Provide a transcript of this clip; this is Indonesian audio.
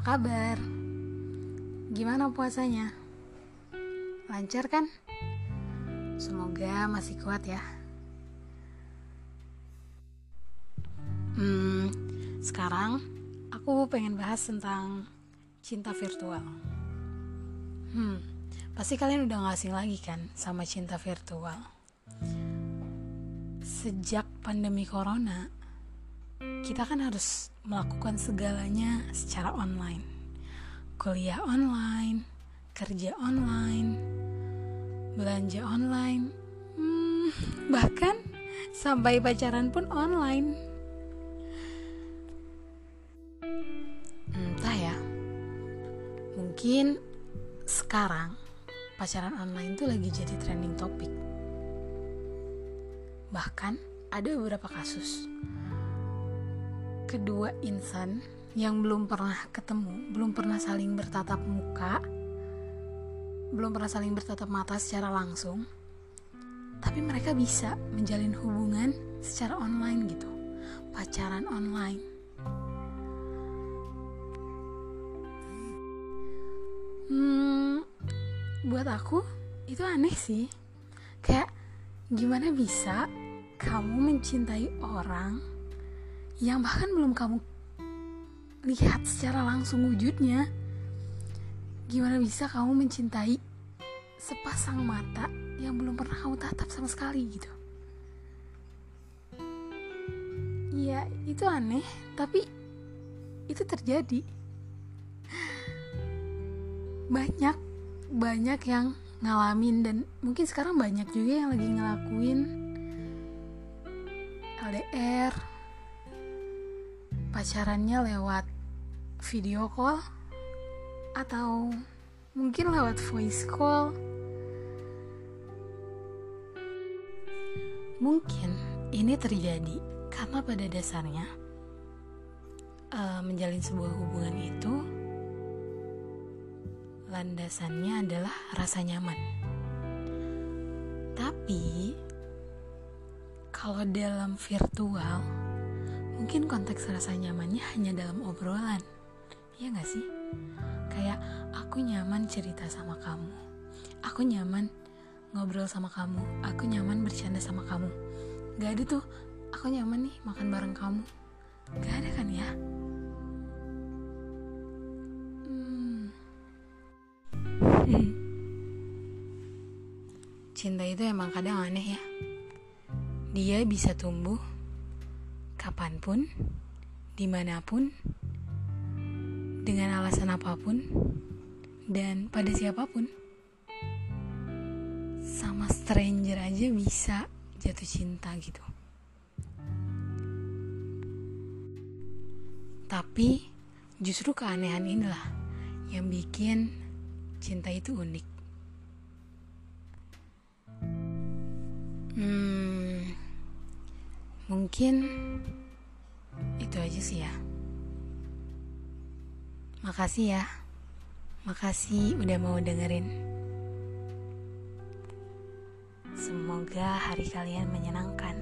kabar? Gimana puasanya? Lancar kan? Semoga masih kuat ya. Hmm, sekarang aku pengen bahas tentang cinta virtual. Hmm, pasti kalian udah gak asing lagi kan sama cinta virtual. Sejak pandemi corona, kita kan harus melakukan segalanya secara online. Kuliah online, kerja online, belanja online, hmm, bahkan sampai pacaran pun online. Entah ya, mungkin sekarang pacaran online tuh lagi jadi trending topik. Bahkan ada beberapa kasus kedua insan yang belum pernah ketemu, belum pernah saling bertatap muka, belum pernah saling bertatap mata secara langsung, tapi mereka bisa menjalin hubungan secara online gitu, pacaran online. Hmm, buat aku itu aneh sih, kayak gimana bisa kamu mencintai orang yang bahkan belum kamu lihat secara langsung wujudnya. Gimana bisa kamu mencintai sepasang mata yang belum pernah kamu tatap sama sekali gitu? Ya itu aneh tapi itu terjadi. Banyak banyak yang ngalamin dan mungkin sekarang banyak juga yang lagi ngelakuin LDR pacarannya lewat video call atau mungkin lewat voice call? Mungkin ini terjadi karena pada dasarnya uh, menjalin sebuah hubungan itu landasannya adalah rasa nyaman. Tapi kalau dalam virtual mungkin konteks rasa nyamannya hanya dalam obrolan. Ya gak sih? Kayak aku nyaman cerita sama kamu. Aku nyaman ngobrol sama kamu. Aku nyaman bercanda sama kamu. Gak ada tuh aku nyaman nih makan bareng kamu. Gak ada kan ya? Hmm. cinta itu emang kadang aneh ya. Dia bisa tumbuh kapan pun, di mana pun, dengan alasan apa pun, dan pada siapa pun. Sama stranger aja bisa jatuh cinta gitu. Tapi justru keanehan inilah yang bikin cinta itu unik. Hmm, mungkin itu aja sih ya. Makasih ya. Makasih udah mau dengerin. Semoga hari kalian menyenangkan